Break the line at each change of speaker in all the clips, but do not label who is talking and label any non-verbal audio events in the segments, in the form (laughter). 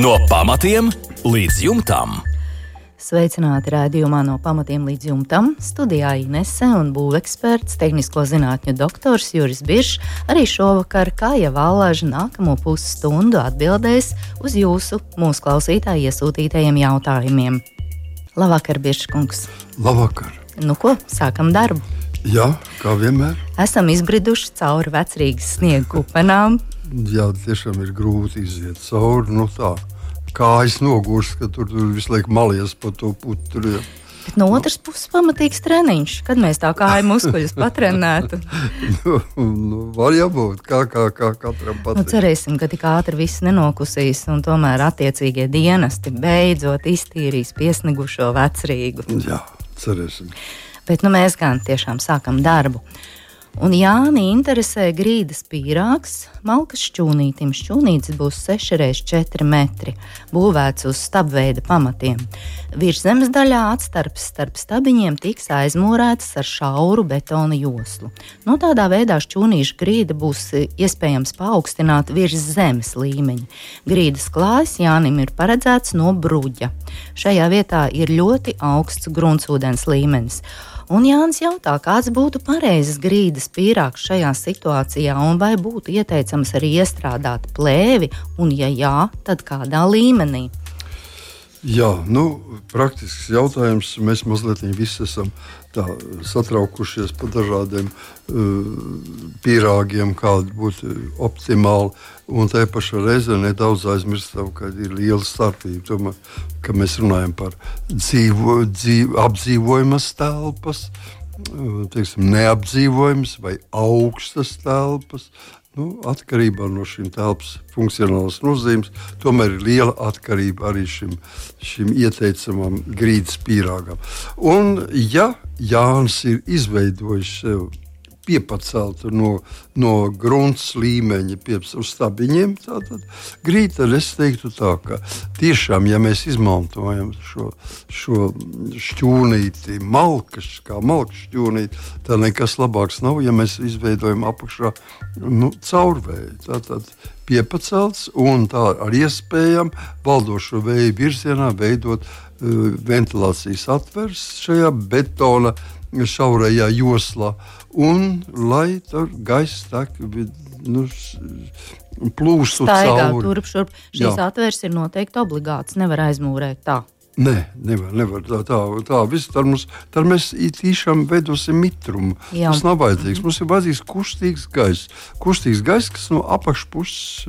No pamatiem līdz jumtam.
Sveicināti raidījumā no pamatiem līdz jumtam. Studijā Inese un būveksperts, tehnisko zinātņu doktors Juris Biršs arī šovakar, kā jau vālāža nākamo pusstundu atbildēs uz jūsu, mūsu klausītāju iesūtītajiem jautājumiem. Labvakar, Birškungs!
Labvakar!
Nu ko, sākam darbu!
Jā, kā vienmēr.
Esam izbriduši cauri vecrīgas sniega kupenām.
Jā, tiešām ir grūti iziet cauri. Nu, tā kājas nogurst, ka tur, tur visu laiku malies pa to putu.
Bet no otras puses, pamatīgs treniņš, kad mēs tā kā muskuļus patrenētu. (laughs)
nu, nu, var jābūt kā, kā, kā katram patīk.
Nu, cerēsim, ka tik ātri viss nenokusīs, un tomēr attiecīgie dienesti beidzot iztīrīs piesnigušo vecrīgu.
Jā, cerēsim.
Bet nu, mēs gan tiešām sākam darbu. Un Jāni interesē grīdas pīrāgs, malkas šķūnītim. Šķūnītis būs 6x4 metri, būvēts uz stabveida pamatiem. Virs zemes daļā atstarps starp stabiņiem tiks aizmūrēts ar šauru betona joslu. No tādā veidā šķūnīša grīda būs iespējams paaugstināt virs zemes līmeņa. Grīdas klājas Jānim ir paredzēts no bruģa. Šajā vietā ir ļoti augsts gruntsūdens līmenis. Un Jānis jautā, kāds būtu pareizs grīdas pīrāgs šajā situācijā, un vai būtu ieteicams arī iestrādāt plēvi, un, ja jā, tad kādā līmenī?
Jā, nu, praktisks jautājums. Mēs mazliet visi esam tā, satraukušies par dažādiem uh, pīrāgiem, kādi būtu optimāli. Un tā pašā reizē nedaudz aizmirstam, ka ir liela starpība. Tomēr, kad mēs runājam par dzīvo, dzīvo, apdzīvojamas telpas, uh, teiksim, neapdzīvojamas vai augstas telpas, Nu, atkarībā no šīm telpas funkcionālas nozīmes, tomēr ir liela atkarība arī šim, šim ieteicamam grīdas pīrāgam. Un, ja Jānis ir izveidojis sev piepacelta no, no grunts līmeņa uz stabiņiem. Tātad grīta, es teiktu tā, ka tiešām, ja mēs izmantojam šo, šo šķūnīti, malkas, kā malka šķūnīti, tad nekas labāks nav, ja mēs izveidojam apakšā nu, caurvēju. Tātad piepacelts un tā ar iespējām valdošo vēju virzienā veidot uh, ventilācijas atvers šajā betona šaurajā joslā. Un lai tur gaisa tek, nu, plūstu cauri.
Turp, šurp. Šīs atvērs ir noteikti obligāts, nevar aizmūrēt tā.
Nē, nevar, nevar tā, tā, tā viss tad, mums, tad mēs tiešām veidosim mitrumu. Jā. Tas nav vajadzīgs. Mums ir vajadzīgs kustīgs gaiss. Kustīgs gaiss, kas no apakšpuses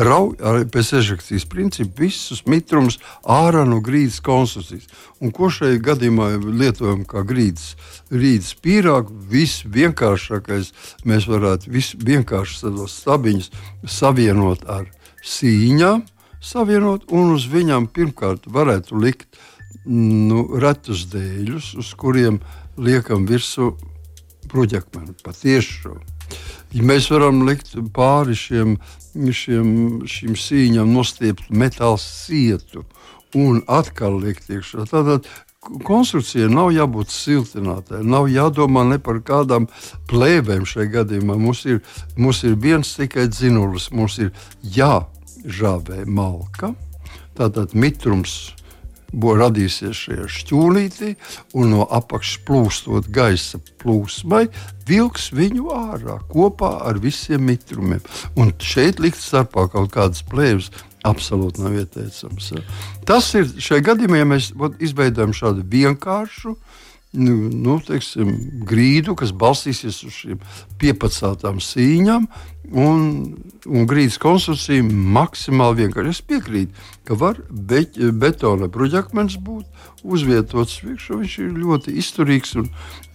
rauj pēc ežekcijas principa visus mitrumus ārā no grīdas konstrukcijas. Un ko šajā gadījumā lietojam kā grīdas, grīdas pīrāgu? Viss vienkāršākais mēs varētu vienkārši tādos stabiņus savienot ar sīņām savienot, un uz viņiem pirmkārt varētu likt nu, retus dēļus, uz kuriem liekam virsū bruģakmeni, patiešo. Ja mēs varam likt pāri šiem, šiem, šīm sīņām nostiept metāla sietu un atkal likt iekšā. Tātad konstrukcijai nav jābūt siltinātai, nav jādomā ne par kādām plēvēm šajā gadījumā. Mums ir, mums ir viens tikai dzinulis, mums ir jā žāvē malka. Tātad mitrums radīsies šajā šķūnītī, un no apakšas plūstot gaisa plūsmai, vilks viņu ārā kopā ar visiem mitrumiem. Un šeit likt starpā kaut kādas plēves. Absolūti nav ieteicams. Tas ir šajā gadījumā, ja mēs izveidojam šādu vienkāršu uh, nu, nu, teiksim, grīdu, kas balstīsies uz šīm piepacētām sīņām. Un, un grīdas konstrukcija maksimāli vienkārši. Es piekrītu, ka var be, betona bruģakmens būt uzvietots priekšā. Viņš ir ļoti izturīgs un,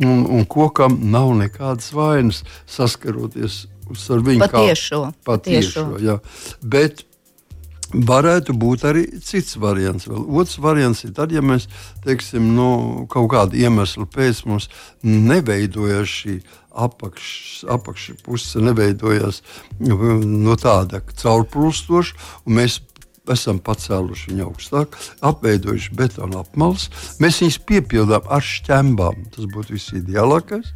un, un kokam nav nekādas vainas saskaroties ar viņu.
Patiešo.
Patiešo, patiešo. Jā. Bet Varētu būt arī cits variants. Vēl. Otrs variants ir tad, ja mēs teiksim, nu, kaut kāda iemesla pēc mums neveidojas šī apakš, apakšpuse, neveidojas no tāda caurplūstoša, un mēs esam pacēluši viņu augstāk, apveidojuši betona apmales. Mēs viņus piepildām ar šķembām. Tas būtu visideālākais.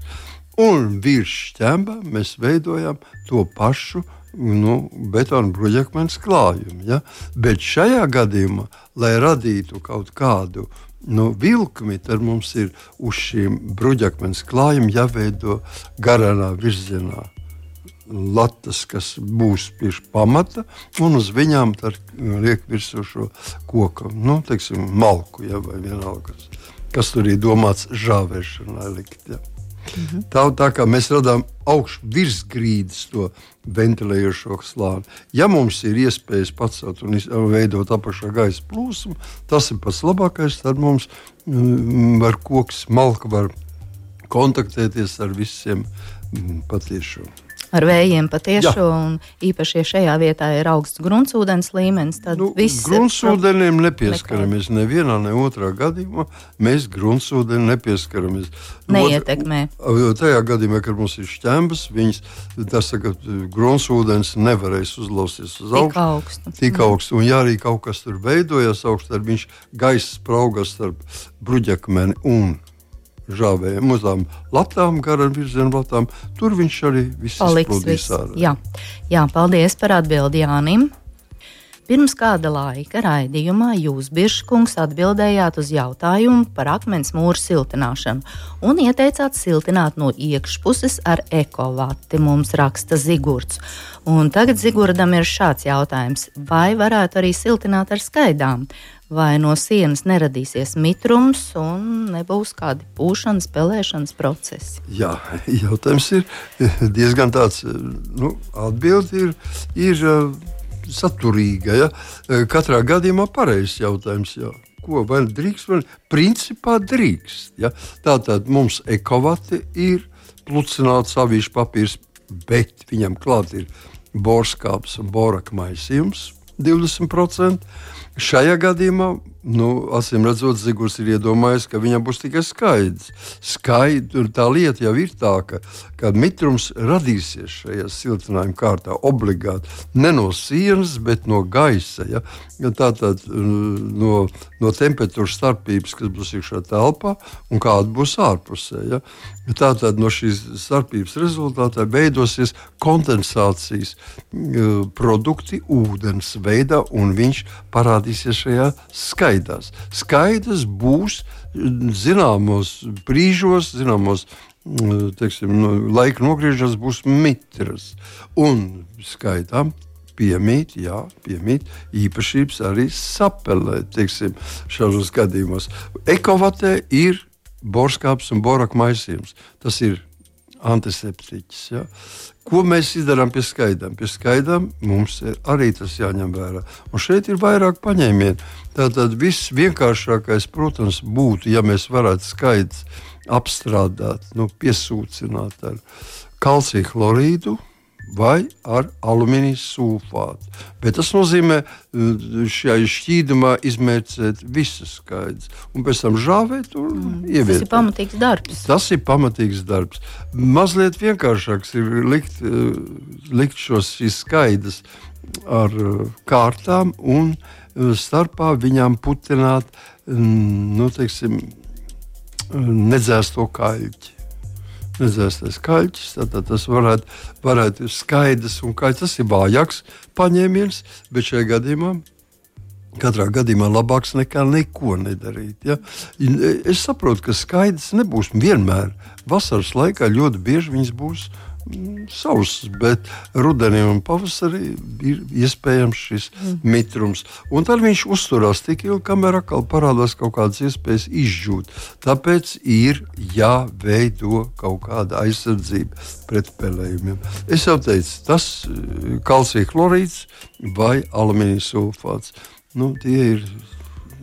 Un virs šķembām mēs veidojam to pašu nu, betona bruģakmens klājumi. Ja? Bet šajā gadījumā, lai radītu kaut kādu nu, vilkmi, tad mums ir uz šīm bruģakmens klājumiem jāveido garā virzienā. Latas, kas būs pie pamata, un uz viņām liek virsū šo koku, nu, teiksim, malku, ja, vai vienalga, kas, kas tur ir domāts žāvēšanai likt. Ja. Mhm. Tā, tā kā mēs radām augšu virs grīdas to ventilējošo slāni. Ja mums ir iespējas pacelt un veidot apakšā gaisa plūsmu, tas ir pats labākais. Tad mums mm, var koks, malka var kontaktēties ar visiem mm, patiešām
ar vējiem patiešo, un īpaši, ja šajā vietā ir augsts gruntsūdens līmenis, tad nu, viss
gruntsūdenim nepieskaramies nekā. nevienā, ne otrā gadījumā. Mēs gruntsūdeni nepieskaramies.
Neietekmē.
Ot, tajā gadījumā, kad mums ir šķembas, viņas, tas saka, gruntsūdens nevarēs uzlausties uz augšu. Tik augstu. Tik augstu. Un ja arī kaut kas tur veidojas augstu, tad viņš gaisa spraugas starp bruģakmeni un žāvējiem tām latām, garām virzienu latām. Tur viņš arī viss izplūdīs ārā.
Jā. Jā, paldies par atbildi Jānim. Pirms kāda laika raidījumā jūs, Biržkungs, atbildējāt uz jautājumu par akmens mūru siltināšanu un ieteicāt siltināt no iekšpuses ar ekovati, mums raksta Zigurds. Un tagad Zigurdam ir šāds jautājums: vai varētu arī siltināt ar skaidām? Vai no sienas neradīsies mitrums un nebūs kādi pūšanas, pelēšanas procesi?
Jā, jautājums ir diezgan tāds, nu, atbildi ir. ir Saturīga. Ja? Katrā gadījumā pareizs jautājums. Jā. Ko vai drīkst? Vai principā drīkst. Ja? Tātad mums ekovati ir plucināts avīšu papīrs, bet viņam klāt ir borskāps un boraka maisījums 20%. Šajā gadījumā, nu, acīm redzot, Zigurs ir iedomājies, ka viņam būs tikai skaidrs. Skaidrs, tā lieta jau ir tā, ka kad mitrums radīsies šajā siltinājuma kārtā, obligāti ne no sienas, bet no gaisa. Ja? Tātad no, no temperatūras starpības, kas būs iekšā telpā un kāda būs ārpusē. Ja? Tātad no šīs starpības rezultātā veidosies kondensācijas produkti ūdens veidā, un viņš parādīsies šajā skaidrās. Skaidrs būs zināmos brīžos, zināmos teiksim, nu, laika nogriežas būs mitras. Un skaitām, piemīt, jā, piemīt īpašības arī sapelē, teiksim, šādos gadījumos. Ekovatē ir borskāps un boraka maisījums. Tas ir antiseptiķis. Ja? Ko mēs darām pie skaidrām? Pie skaidrām mums ir arī tas jāņem vērā. Un šeit ir vairāk paņēmienu. Tātad viss vienkāršākais, protams, būtu, ja mēs varētu skaidrs apstrādāt, nu, piesūcināt ar kalcija chlorīdu vai ar alumīnija sulfātu. Bet tas nozīmē uh, šajā šķīdumā izmērcēt visas skaidrs, un pēc tam žāvēt un mm. ieviest.
Tas ir pamatīgs darbs.
Tas ir pamatīgs darbs. Mazliet vienkāršāks ir likt, uh, likt šos skaidrs ar uh, kārtām un starpā viņām putināt, mm, nu, teiksim, nedzēsto kaļķi nezēstais kaļķis. Tad tas varētu, varētu būt skaidrs un kaļķis. Tas ir vājāks paņēmiens, bet šajā gadījumā. Katrā gadījumā labāks nekā neko nedarīt. Ja? Es saprotu, ka skaidrs nebūs vienmēr. Vasaras laikā ļoti bieži viņas būs sauss, bet rudenī un pavasarī ir iespējams šis mm. mitrums. Un tad viņš uzturās tik ilgi, kamēr atkal parādās kaut kādas iespējas izžūt. Tāpēc ir jāveido kaut kāda aizsardzība pret pelējumiem. Es jau teicu, tas ir kalcija chlorīds vai alumīnija sulfāts. Nu, tie ir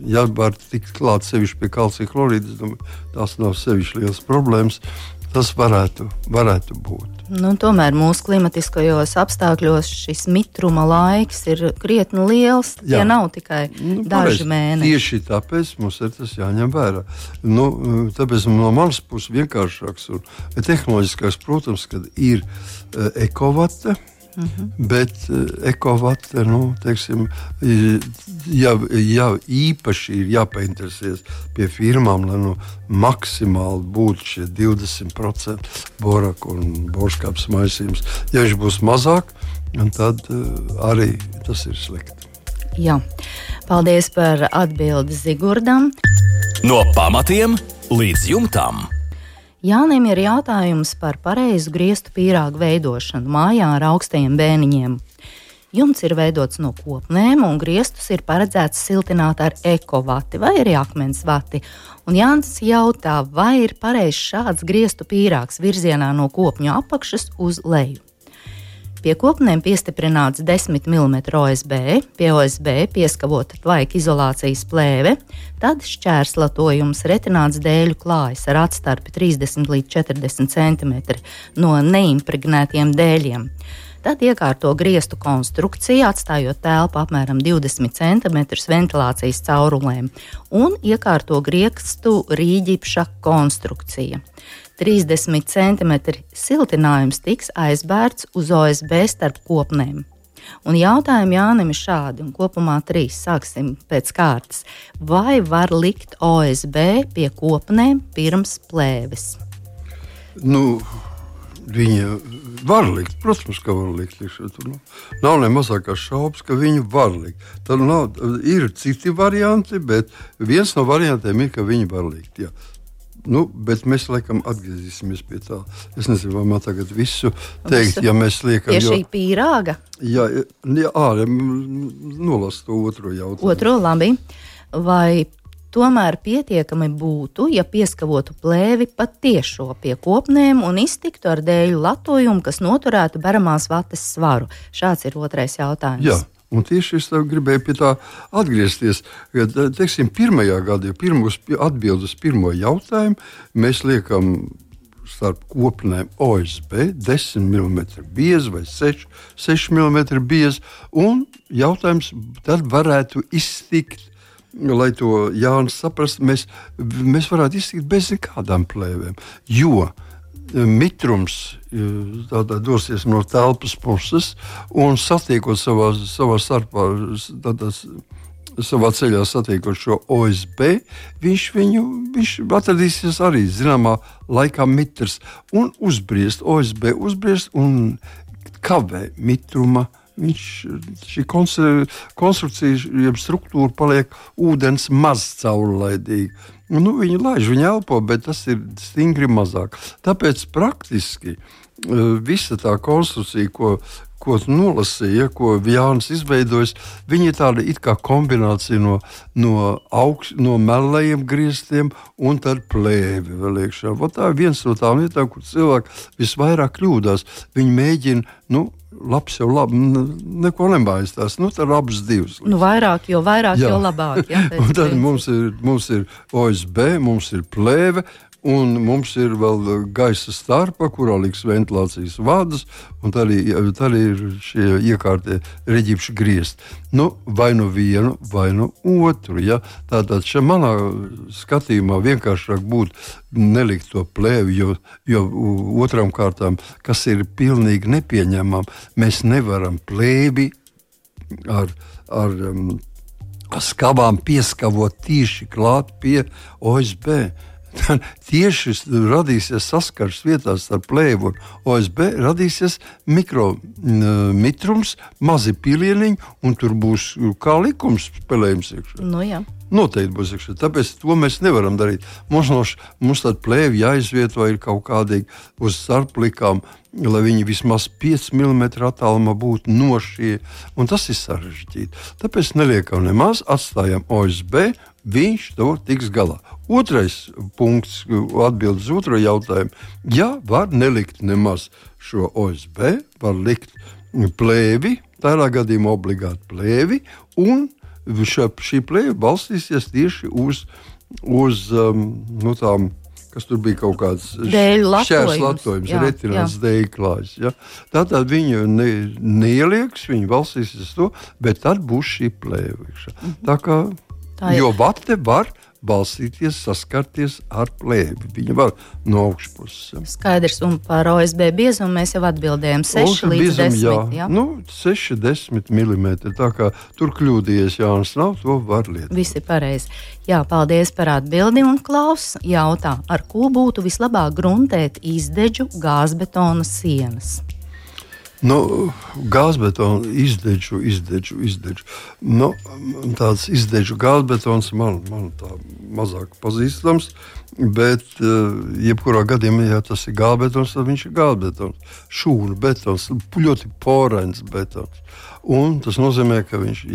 ja var tikt klāt sevišķi pie kalcija chlorīda, tas nav sevišķi liels problēmas. Tas varētu, varētu būt.
Nu, tomēr mūsu klimatiskajos apstākļos šis mitruma laiks ir krietni liels. Jā. Tie nav tikai nu, daži pareiz. mēneši.
Tieši tāpēc mums ir tas jāņem vērā. Nu, tāpēc no manas puses vienkāršāks un tehnoloģiskāks, protams, ir uh, ekovate Mm -hmm. Bet uh, ekovate, nu, teiksim, ja, ja īpaši ir jāpainteresēs pie firmām, lai nu, maksimāli būtu šie 20% boraka un borskāps maisījums. Ja viņš būs mazāk, tad uh, arī tas ir slikti.
Jā. Paldies par atbildi Zigurdam.
No pamatiem līdz jumtam.
Jānim ir jautājums par pareizu griestu pīrāgu veidošanu mājā ar augstajiem bēniņiem. Jumts ir veidots no kopnēm, un griestus ir paredzēts siltināt ar ekovati vai arī akmens vati. Un Jānis jautā, vai ir pareizs šāds griestu pīrāgs virzienā no kopņu apakšas uz leju. Pie kopnēm piestiprināts 10 mm OSB, pie OSB pieskavota tvaika izolācijas plēve, tad šķērslatojums retināts dēļu klājas ar atstarpi 30 līdz 40 cm no neimpregnētiem dēļiem. Tad iekārto griestu konstrukciju, atstājot telpu apmēram 20 cm ventilācijas caurulēm, un iekārto griestu rīģipša konstrukcija. 30 cm siltinājums tiks aizbērts uz OSB starp kopnēm. Un jautājumi Jānim ir šādi, un kopumā trīs sāksim pēc kārtas. Vai var likt OSB pie kopnēm pirms plēves?
Nu, viņa var likt, protams, ka var likt. Tur nu, nav ne mazākās šaubas, ka viņu var likt. Tad nav, ir citi varianti, bet viens no variantiem ir, ka viņi var likt. Jā. Nu, bet mēs laikam atgriezīsimies pie tā. Es nezinu, vai man tagad visu teikt, visu? ja mēs liekam.
Pie šī jo, pīrāga?
Jā, jā ārā nolas to otro jautājumu.
Otro labi. Vai tomēr pietiekami būtu, ja pieskavotu plēvi pat tiešo pie kopnēm un iztiktu ar dēļu latojumu, kas noturētu beramās vates svaru? Šāds ir otrais jautājums.
Jā. Un tieši es gribēju pie tā atgriezties. Kad, teiksim, pirmajā gadā, ja pirmos atbildus uz pirmo jautājumu, mēs liekam starp kopnēm OSB 10 mm bieza vai 6, 6 mm bieza. Un jautājums tad varētu iztikt. Lai to Jānis saprastu, mēs, mēs varētu iztikt bez nekādām plēvēm. Jo uh, mitrums tādā, dosies no telpas puses un satiekot savā, savā starpā. Tādā, Savā ceļā satiekot šo OSB, viņš viņu viņš atradīsies arī zināmā laikā mitrs un uzbriest, OSB uzbriest un kavē mitruma uh, viņš, šī konstrukcija, jeb struktūra paliek ūdens maz caurlaidīga. Nu, viņi laiž, viņi elpo, bet tas ir stingri mazāk. Tāpēc praktiski eh, visa tā konstrukcija, ko, ko nolasīja, ko Jānis izveidojis, viņi ir tāda it kā kombinācija no, no, augst, no melnajiem grieztiem un tad plēvi vēl iekšā. Tā ir viens no tām lietām, kur cilvēki visvairāk kļūdās. Viņi mēģina, nu, labs jau labi, neko nemājas. Nu, tad abas divas.
Nu, vairāk, jo vairāk, jā. jo labāk. Jā, (laughs)
tad mums ir, mums ir OSB, mums ir plēve, Un mums ir vēl gaisa starpa, kurā liks ventilācijas vadas, un tad arī ir šie iekārtie reģipši griezt. Nu, vai nu vienu, vai nu otru. Ja? Tātad šeit manā skatījumā vienkāršāk būtu nelikt to plēvi, jo, jo otram kārtām, kas ir pilnīgi nepieņemama, mēs nevaram plēvi ar. ar um, Skavām pieskavot tieši klāt pie OSB tieši radīsies saskars vietās starp plēvu un OSB, radīsies mikromitrums, mazi pilieniņi, un tur būs kā likums spēlējums iekšā.
Nu, jā.
Noteikti būs iekšā. Tāpēc to mēs nevaram darīt. Mums, no, mums tāda plēve jāizvieto ir kaut kādīgi uz starplikām, lai viņi vismaz 5 mm attālumā būtu no šī. Tas ir sarežģīti. Tāpēc neliekam nemaz, atstājam OSB viņš to tiks galā. Otrais punkts, atbild uz otro jautājumu. Ja var nelikt nemaz šo OSB, var likt plēvi, tādā gadījumā obligāti plēvi, un šā, šī plēve balstīsies tieši uz, uz um, nu, tām kas tur bija kaut kāds šķērslatojums, retināts dēļu klājas. Ja? Tātad viņu ne, neielieks, viņu balsīsies to, bet tad būs šī plēve. Mhm. Tā kā Jo vate var balstīties, saskarties ar plēvi. Viņa var no augšpuses.
Skaidrs, un par OSB biezumu mēs jau atbildējām 6 līdz biezum, 10. Jā. Jā.
Nu, 6, 10 mm. Tā kā tur kļūdījies Jānis nav, to var lietot.
Viss ir pareizi. Jā, paldies par atbildi un klaus jautā, ar ko būtu vislabāk gruntēt izdeģu gāzbetona sienas.
Nu, gāzbetonu izdedžu, izdedžu, izdedžu. Nu, tāds izdedžu gāzbetons man, man tā mazāk pazīstams. Bet, uh, jebkurā gadījumā, ja tas ir gāzbetons, tad viņš ir gāzbetons. Šūnu betons, ļoti porēns betons. Un tas nozīmē, ka viņš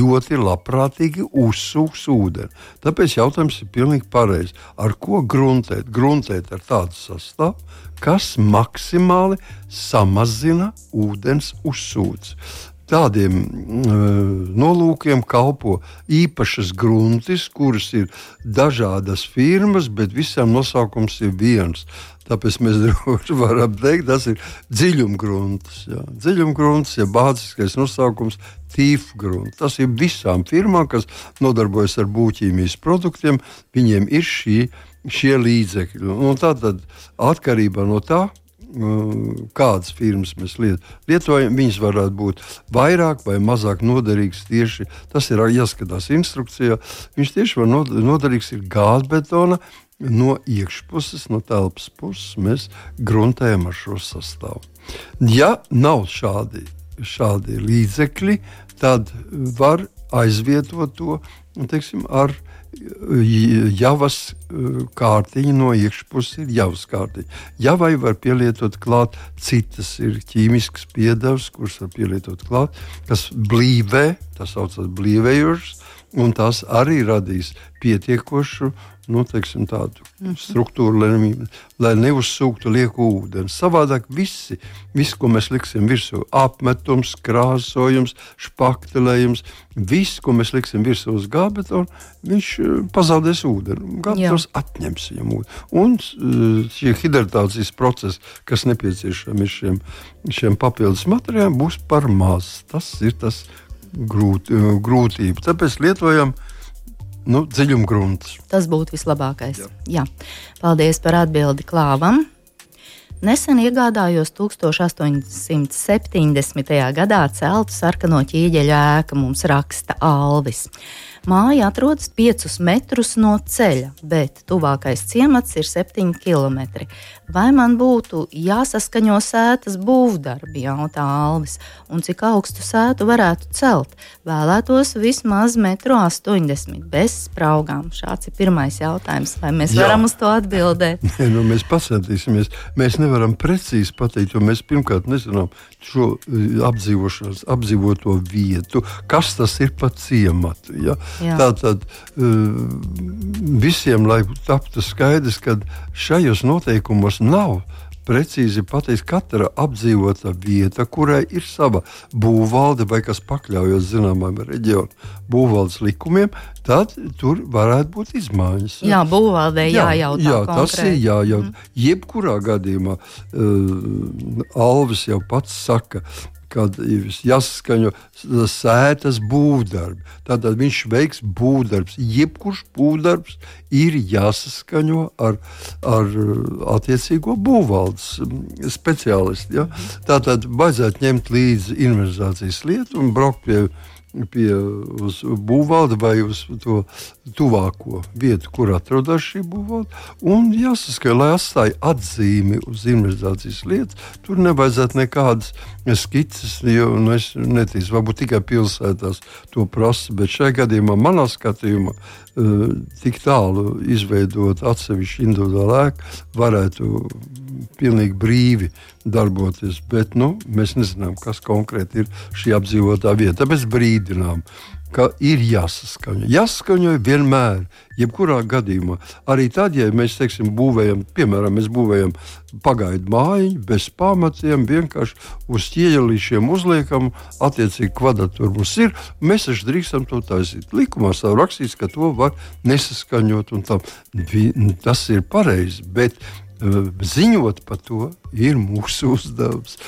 ļoti labprātīgi uzsūks ūdeni. Tāpēc jautājums ir pilnīgi pareizs. Ar ko gruntēt? Gruntēt ar tādu sastāvu, kas maksimāli samazina ūdens uzsūci. Tādiem uh, nolūkiem kalpo īpašas gruntis, kuras ir dažādas firmas, bet visām nosaukums ir viens. Tāpēc mēs (laughs) varam teikt, tas ir dziļumgrunts. Dziļumgrunts, ja bāziskais nosaukums tīfgrunts. Tas ir visām firmām, kas nodarbojas ar būtības produktiem, viņiem ir šī, šie līdzekļi. Un tātad atkarībā no tā, kādas firmas mēs lietojam, viņas varētu būt vairāk vai mazāk noderīgas. Tieši tas ir jāskatās instrukcijā. Viņš tieši var noderīgs ir gāzbetona. No iekšpuses, no telpas puses mēs gruntējam ar šo sastāvu. Ja nav šādi, šādi līdzekļi, tad var aizvietot to teiksim, ar javas eh, kārtiņa no iekšpuses ir javas kārtiņa. Javai var pielietot klāt citas ir ķīmiskas piedevas, kuras var pielietot klāt, kas blīvē, tas saucas blīvējušas, un tās arī radīs pietiekošu nu, teiksim, tādu -hmm. struktūru, lai, lai neuzsūktu lieku ūdeni. Savādāk visi, viss, ko mēs liksim virsū, apmetums, krāsojums, špaktelējums, viss, ko mēs liksim virsū uz gābetonu, viņš eh, pazaudēs ūdeni. Gābetons atņems viņam ūdeni. Un eh, šie hidratācijas procesi, kas nepieciešami šiem, šiem papildus materiāliem, būs par maz. Tas ir tas grūt, eh, grūtība. Tāpēc lietojam nu, dziļumgrunts.
Tas būtu vislabākais. Jā. Jā. Paldies par atbildi klāvam. Nesen iegādājos 1870. gadā celtu sarkano ķīģeļu ēku, mums raksta Alvis. Māja atrodas 5 metrus no ceļa, bet tuvākais ciemats ir 7 km. Vai man būtu jāsaskaņo sētas būvdarbi, jautā Alvis, un cik augstu sētu varētu celt? Vēlētos vismaz 1,80 m bez spraugām. Šāds ir pirmais jautājums. Vai mēs Jā. varam uz to atbildēt? (laughs)
Nē, nu, mēs pacentīsimies. Mēs nevaram precīzi pateikt, jo mēs pirmkārt nezinām šo eh, apdzīvoto vietu, kas tas ir pa ciematu. Ja? Tātad eh, visiem, lai taptu skaidrs, ka šajos noteikumos nav precīzi pateikt, katra apdzīvota vieta, kurai ir sava būvvalde vai kas pakļaujas zināmam reģionam, būvvaldes likumiem, tad tur varētu būt izmaiņas.
Jā, būvvaldē jā, jājautā. Jā, konkrēt.
tas ir jājautā. Mm. Jebkurā gadījumā uh, Alvis jau pats saka, kad ir jāsaskaņo sētas būvdarbi. Tātad viņš veiks būvdarbs. Jebkurš būvdarbs ir jāsaskaņo ar, ar attiecīgo būvvaldes mm, speciālistu. Ja? Tātad vajadzētu ņemt līdzi inventarizācijas lietu un braukt pie viņa pie būvvalde vai uz to tuvāko vietu, kur atrodas šī būvvalde. Un jāsaskata, lai atstāja atzīmi uz inventarizācijas lietas, tur nevajadzētu nekādas skices, jo nu, es netīšu, varbūt tikai pilsētās to prasa, bet šajā gadījumā manā skatījumā tik tālu izveidot atsevišķu individuālu ēku varētu pilnīgi brīvi darboties. Bet nu, mēs nezinām, kas konkrēti ir šī apdzīvotā vieta. Tāpēc brīdinām, ka ir jāsaskaņo. Jāsaskaņo vienmēr, jebkurā gadījumā. Arī tad, ja mēs teiksim, būvējam, piemēram, mēs būvējam pagaidu mājiņu bez pamatiem, vienkārši uz ķieģelīšiem uzliekam, attiecīgi kvadratūra mums ir, mēs taču drīkstam to taisīt. Likumā savu rakstīts, ka to var nesaskaņot, un tam, tas ir pareizi. Bet ziņot par to ir mūsu uzdevums.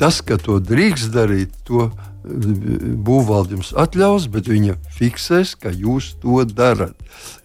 Tas, ka to drīkst darīt, to būvvalde jums atļaus, bet viņa fiksēs, ka jūs to darat.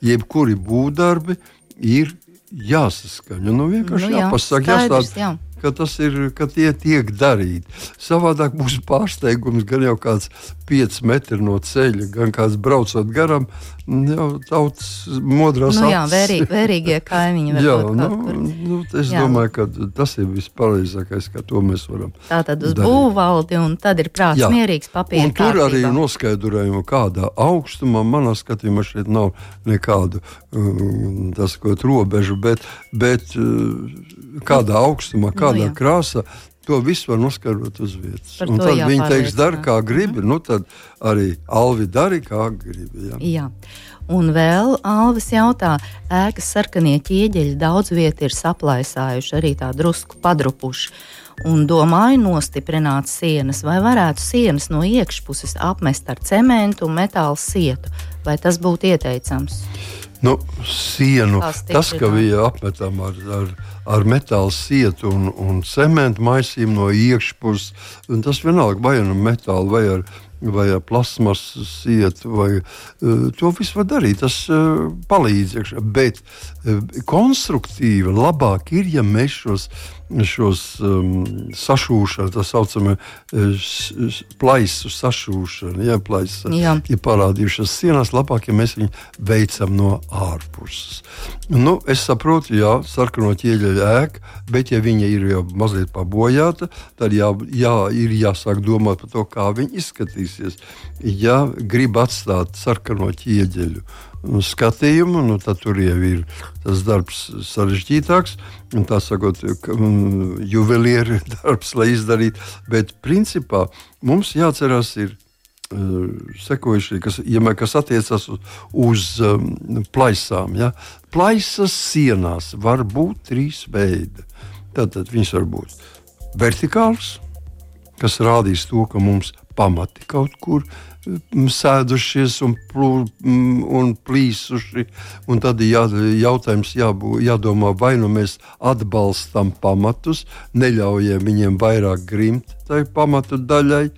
Jebkuri būvdarbi ir jāsaskaņo. Nu, vienkārši nu, jā, jāpasaka, jāstāda, jā. Ka, ir, ka tie tiek darīti. Savādāk būs pārsteigums gan jau kāds 5 metri no ceļa, gan kāds braucot garām, jau tautas modrās
nu, jā, vērīgi, vērīgie kaimiņi. (laughs)
jā, nu, nu, es jā. domāju, ka tas ir vispareizākais, kā to mēs varam.
Tā tad uz darīt. būvvaldi, un tad ir prāts jā. mierīgs papīrs.
Tur kārtībā. arī noskaidrojumi, kādā augstumā manā skatījumā šeit nav nekādu um, tas, ko, robežu, bet, bet uh, kādā augstumā, nu kādā nu, krāsā. To visu var noskaidrot uz vietas. Un tad viņi teiks, dara kā gribi. Mm. Nu, tad arī Alvi dara kā gribi. Jā.
jā. Un vēl Alvis jautā, ēkas sarkanie ķieģeļi daudz vietu ir saplaisājuši, arī tā drusku padrupuši. Un domāju, nostiprināt sienas, vai varētu sienas no iekšpuses apmest ar cementu un metāla sietu. Vai tas būtu ieteicams?
Nu, sienu, tas, ka bija apmetam ar, ar, ar metāla sietu un, un cementu maisījumu no iekšpuses, tas vienalga vai nu metāla vai ar vai plasmas sietu, vai uh, to visu var darīt. Tas uh, palīdz iekšā. Bet uh, konstruktīvi labāk ir, ja mēs šos šos um, sašūšanu, tā saucamā plaisu sašūšanu, ja plaisa Jā. ir parādījušās sienās, labāk, ja mēs viņu veicam no ārpuses. Nu, es saprotu, jā, sarkano ķieģeļa ēka, bet ja viņa ir jau mazliet pabojāta, tad jā, jā, ir jāsāk domāt par to, kā viņa izskatīsies. Ja grib atstāt sarkano ķieģeļu Nu, skatījumu, nu, tad tur jau ir tas darbs sarežģītāks. Tā sakot, mm, juvelieru (laughs) darbs, lai izdarītu. Bet principā mums jāatcerās, ir uh, sekojuši, kas, ja mē, kas attiecas uz, uz um, plaisām. Ja? Plaisas sienās var būt trīs veidi. Tātad viņas var būt vertikāls, kas rādīs to, ka mums pamati kaut kur ir sēdušies un, plū, un plīsuši. Un tad ir jā, jautājums jābū, jādomā, vai nu mēs atbalstam pamatus, neļaujam viņiem vairāk grimt tai pamatu daļai,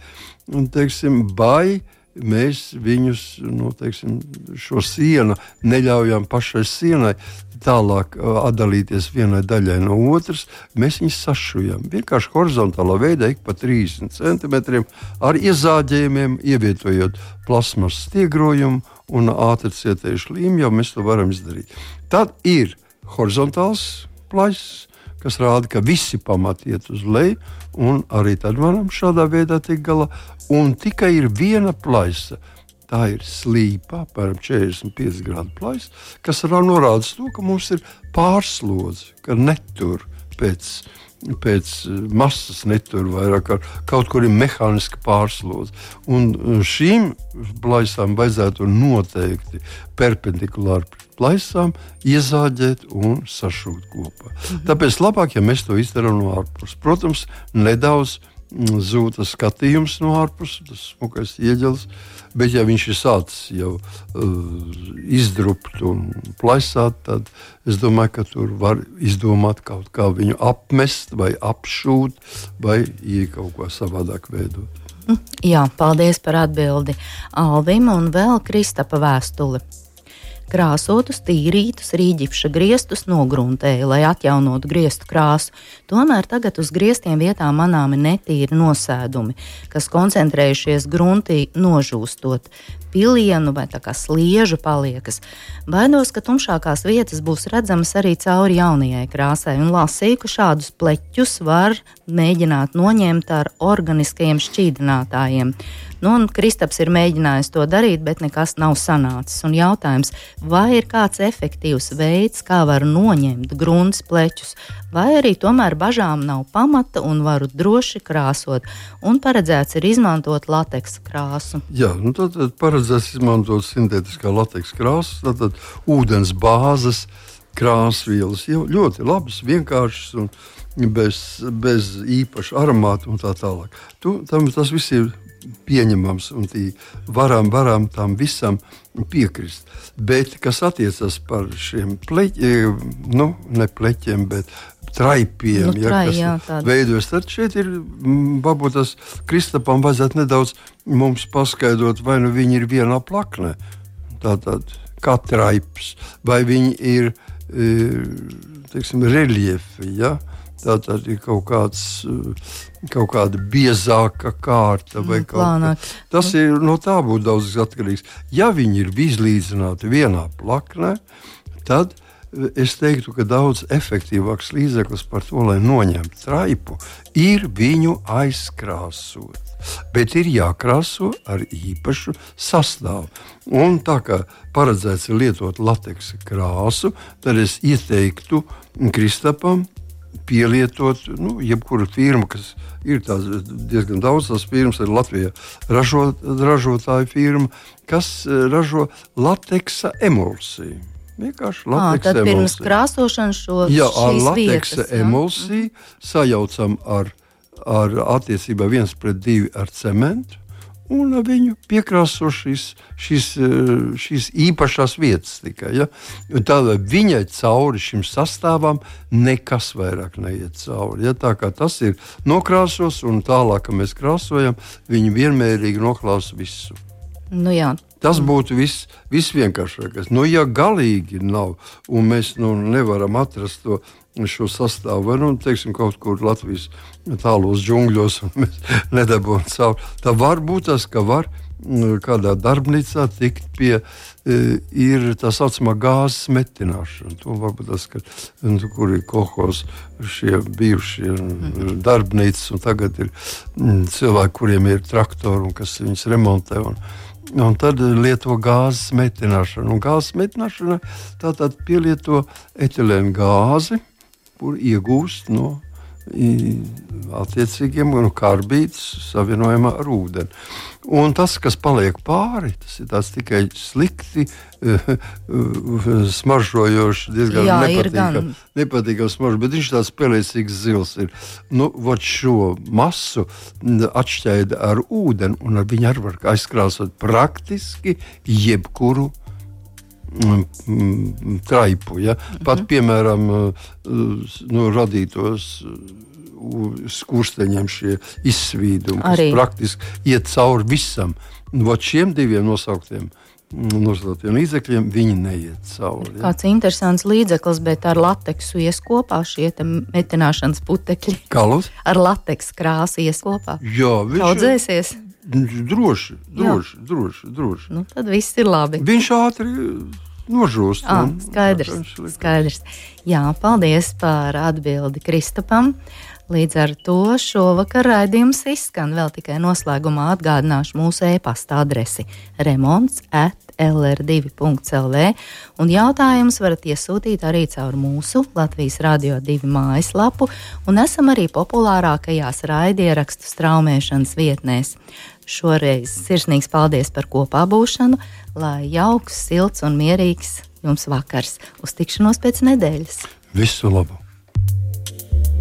un, teiksim, vai mēs viņus, nu, teiksim, šo sienu neļaujam pašai sienai tālāk atdalīties vienai daļai no otras, mēs viņus sašujam. Vienkārši horizontālā veidā, ik pa 30 centimetriem, ar iezāģējumiem, ievietojot plasmas stiegrojumu un ātri cietējušu līmju, jau mēs to varam izdarīt. Tad ir horizontāls plaisas, kas rāda, ka visi pamati iet uz leju, un arī tad varam šādā veidā tikt galā. Un tikai ir viena plaisa. Tā ir slīpa, apmēram 45 grādu plaisa, kas norāda to, ka mums ir pārslodze, ka netur pēc pēc eh, masas netur vairāk, ar kaut kur ir mehāniska pārslodze. Un eh, šīm plaisām vajadzētu noteikti perpendikulāri plaisām iezāģēt un sašūt kopā. Mhm. Tāpēc labāk, ja mēs to izdarām no ārpuses. Protams, nedaudz zūd tas skatījums no ārpuses, tas smukais ieģelis. Bet, ja viņš ir sācis jau uh, izdrupt un plaisāt, tad es domāju, ka tur var izdomāt kaut kā viņu apmest, vai apšūt, vai kaut ko savādāk veidot.
Hm, jā, paldies par atbildi Alvim un vēl Kristapa vēstuli krāsotus, tīrītus rīģipša griestus nogruntēja, lai atjaunotu griestu krāsu. Tomēr tagad uz griestiem vietā manāmi netīri nosēdumi, kas koncentrējušies gruntī nožūstot. Pilienu vai sliežu paliekas. Baidos, ka tumšākās vietas būs redzamas arī cauri jaunajai krāsai, un lasīju, ka šādus pleķus var mēģināt noņemt ar organiskajiem šķīdinātājiem. Nu, Kristaps ir mēģinājis to darīt, bet nekas nav sanācis. Un jautājums, vai ir kāds efektīvs veids, kā var noņemt grunts pleķus, vai arī tomēr bažām nav pamata un varu droši krāsot, un paredzēts ir izmantot lateksa krāsu.
Jā, nu tad, tad paredzēts izmantot sintētiskā lateksa krāsu, tad, tad ūdens bāzes krāsvielas ļoti labas, vienkāršas un bez, bez īpaša aromāta un tā tālāk. Tu, tam, tas viss ir pieņemams un varam, varam tam visam piekrist. Bet kas attiecas par šiem pleķiem, nu, ne pleķiem, bet traipiem, nu, trai, ja, kas veidojas, tad šeit ir varbūt tas Kristapam vajadzētu nedaudz mums paskaidrot, vai nu viņi ir vienā plaknē, tātad kā traips, vai viņi ir, e, teiksim, reliefi, ja? Tā tad ir kaut, kāds, kaut kāda biezāka kārta vai
Mm,
kaut kas
plānāk.
Tas ir no tā būtu daudz atkarīgs. Ja viņi ir izlīdzināti vienā plaknē, tad eh, es teiktu, ka daudz efektīvāks līdzeklis par to, lai noņemtu traipu, ir viņu aizkrāsot. Bet ir jākrāso ar īpašu sastāvu. Un tā kā paredzēts lietot lateksa krāsu, tad es ieteiktu Kristapam pielietot, nu, jebkura firma, kas ir diezgan daudz, tās firmas ir Latvijā ražot, ražotāja firma, kas eh, ražo lateksa emulsiju. Vienkārši lateksa
tad pirms krāsošanas šo
Jā, ar lateksa
vietas,
emulsiju sajaucam ar, ar attiecībā viens pret divi ar cementu. Un viņu piekrāso šīs, šīs, šīs īpašās vietas tikai. Ja? Tādēļ viņai cauri šim sastāvam nekas vairāk neiet cauri. Ja? Tā kā tas ir nokrāsos, un tālāk, kad mēs krāsojam, viņi vienmērīgi noklāsa visu.
Nu, jā,
Tas būtu viss visvienkāršākais. Nu, ja galīgi nav, un mēs nu, nevaram atrast to šo sastāvu, vai nu, teiksim, kaut kur Latvijas tālos džungļos, un mēs (laughs) nedabūjam cauri, tad var būt tas, ka var mm, kādā darbnīcā tikt pie. e, Ir tā saucamā gāzes metināšana. To varbūt tas, ka, nu, kur ir kolekcijas, šie bijušie mm, darbnīcas, un tagad ir mm, cilvēki, kuriem ir traktori un kas viņus remontē. Un, Un tad lieto gāzes metināšanu. Un gāzes metināšana tātad pielieto etilēnu gāzi, kur iegūst no attiecīgiem nu, karbītus savienojumā ar ūdeni. Un tas, kas paliek pāri, tas ir tikai slikti uh, uh, smaržojošs, diezgan
Jā, ir
nepatīkams nepatīkams smaržs, bet viņš tāds spēlēcīgs zils ir. Nu, šo masu mm, atšķaida ar ūdeni, un ar viņu arī var aizkrāsot praktiski jebkuru. Mm, mm, Traipu, ja? Pat, piemēram, uh, nu, radītos uh, skursteņiem šie izsvīdumi, kas
Arī.
praktiski iet cauri visam. Vot šiem diviem nosauktiem, mm, nosauktiem līdzekļiem viņi neiet cauri. Ja?
kāds interesants līdzeklis, bet ar lateksu ies kopā šie metināšanas putekļi.
Kalus?
Ar lateksu krāsu ies kopā.
Jā, viņš
Audzēsies,
Droši, droši, droši, droši.
nu tad viss ir labi.
Viņš ātri nožūst.
Ah,
un-
skaidrs,
liek-
skaidrs. Jā, paldies par atbildi Kristapam. Līdz ar to šovakar raidījums izskan. Vēl tikai noslēgumā atgādināšu mūsu e-pasta adresi remonds at lr2.lv. Un jautājumus varat iesūtīt arī caur mūsu Latvijas Rādio 2 mājaslapu, un esam arī populārākajās raidierakstu straumēšanas vietnēs. Šoreiz sirsnīgs paldies par kopā būšanu, lai jauks, silts un mierīgs jums vakars. Uz tikšanos pēc nedēļas!
Visu labu!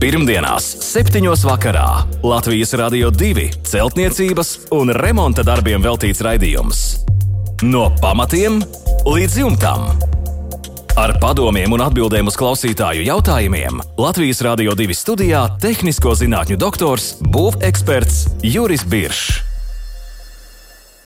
Pirmdienās, 7. vakarā Latvijas Rādio 2 celtniecības un remonta darbiem veltīts raidījums. No pamatiem līdz jumtam. Ar padomiem un atbildēm uz klausītāju jautājumiem Latvijas Rādio 2 studijā - tehnisko zinātņu doktors, būveksperts Juris Biršs.